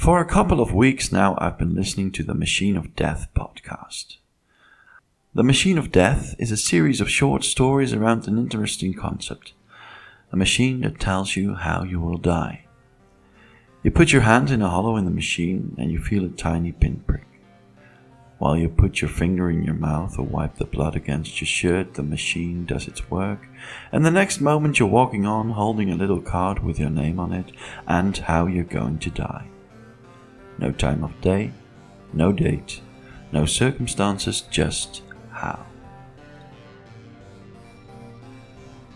For a couple of weeks now, I've been listening to the Machine of Death podcast. The Machine of Death is a series of short stories around an interesting concept a machine that tells you how you will die. You put your hand in a hollow in the machine and you feel a tiny pinprick. While you put your finger in your mouth or wipe the blood against your shirt, the machine does its work, and the next moment you're walking on holding a little card with your name on it and how you're going to die. No time of day, no date, no circumstances, just how.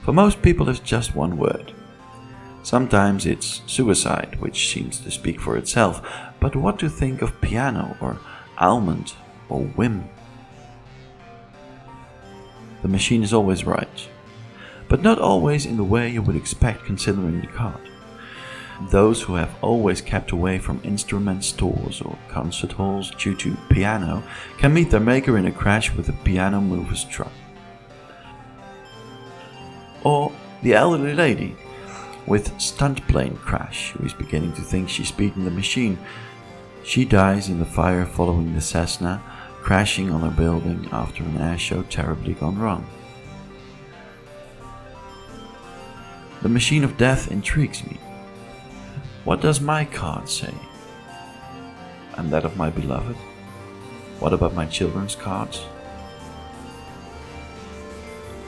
For most people, it's just one word. Sometimes it's suicide, which seems to speak for itself, but what to think of piano or almond or whim. The machine is always right, but not always in the way you would expect considering the card. Those who have always kept away from instrument stores or concert halls due to piano can meet their maker in a crash with a piano mover's truck. Or the elderly lady with stunt plane crash who is beginning to think she's beaten the machine. She dies in the fire following the Cessna crashing on a building after an air show terribly gone wrong. The machine of death intrigues me. What does my card say? And that of my beloved? What about my children's cards?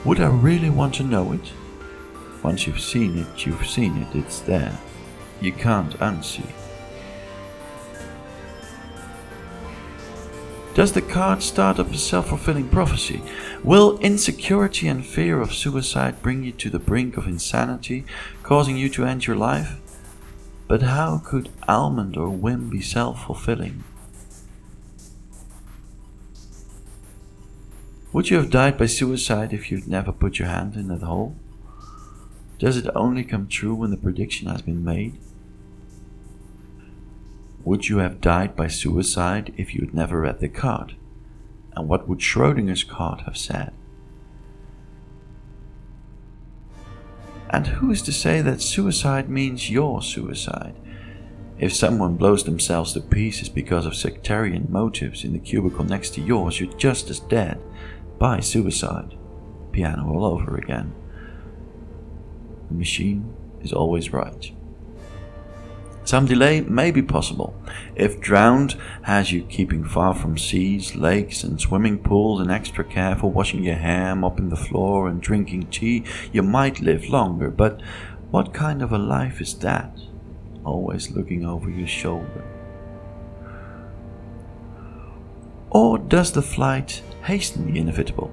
Would I really want to know it? Once you've seen it, you've seen it, it's there. You can't unsee. Does the card start up a self fulfilling prophecy? Will insecurity and fear of suicide bring you to the brink of insanity, causing you to end your life? But how could almond or whim be self fulfilling? Would you have died by suicide if you'd never put your hand in that hole? Does it only come true when the prediction has been made? Would you have died by suicide if you'd never read the card? And what would Schrodinger's card have said? And who is to say that suicide means your suicide? If someone blows themselves to pieces because of sectarian motives in the cubicle next to yours, you're just as dead by suicide. Piano all over again. The machine is always right. Some delay may be possible. If drowned has you keeping far from seas, lakes, and swimming pools, and extra care for washing your hair, mopping the floor, and drinking tea, you might live longer. But what kind of a life is that? Always looking over your shoulder. Or does the flight hasten the inevitable?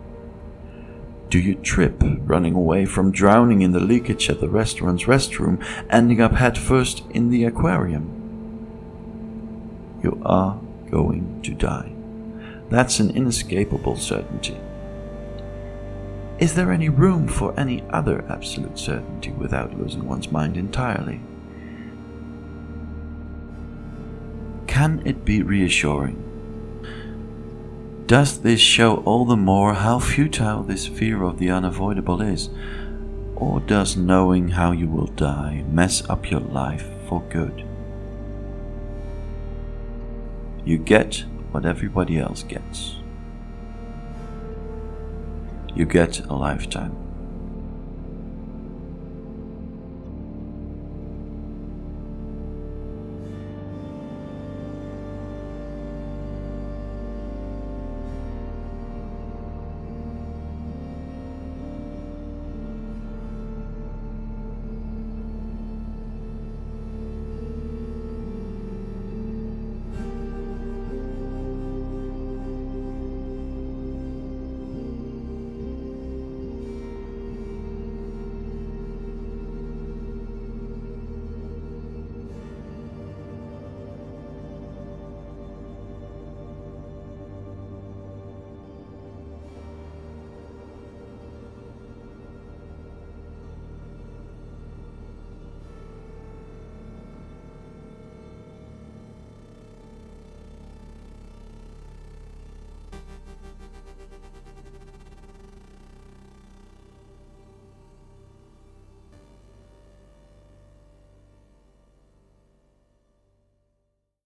Do you trip, running away from drowning in the leakage at the restaurant's restroom, ending up headfirst in the aquarium? You are going to die. That's an inescapable certainty. Is there any room for any other absolute certainty without losing one's mind entirely? Can it be reassuring does this show all the more how futile this fear of the unavoidable is? Or does knowing how you will die mess up your life for good? You get what everybody else gets. You get a lifetime.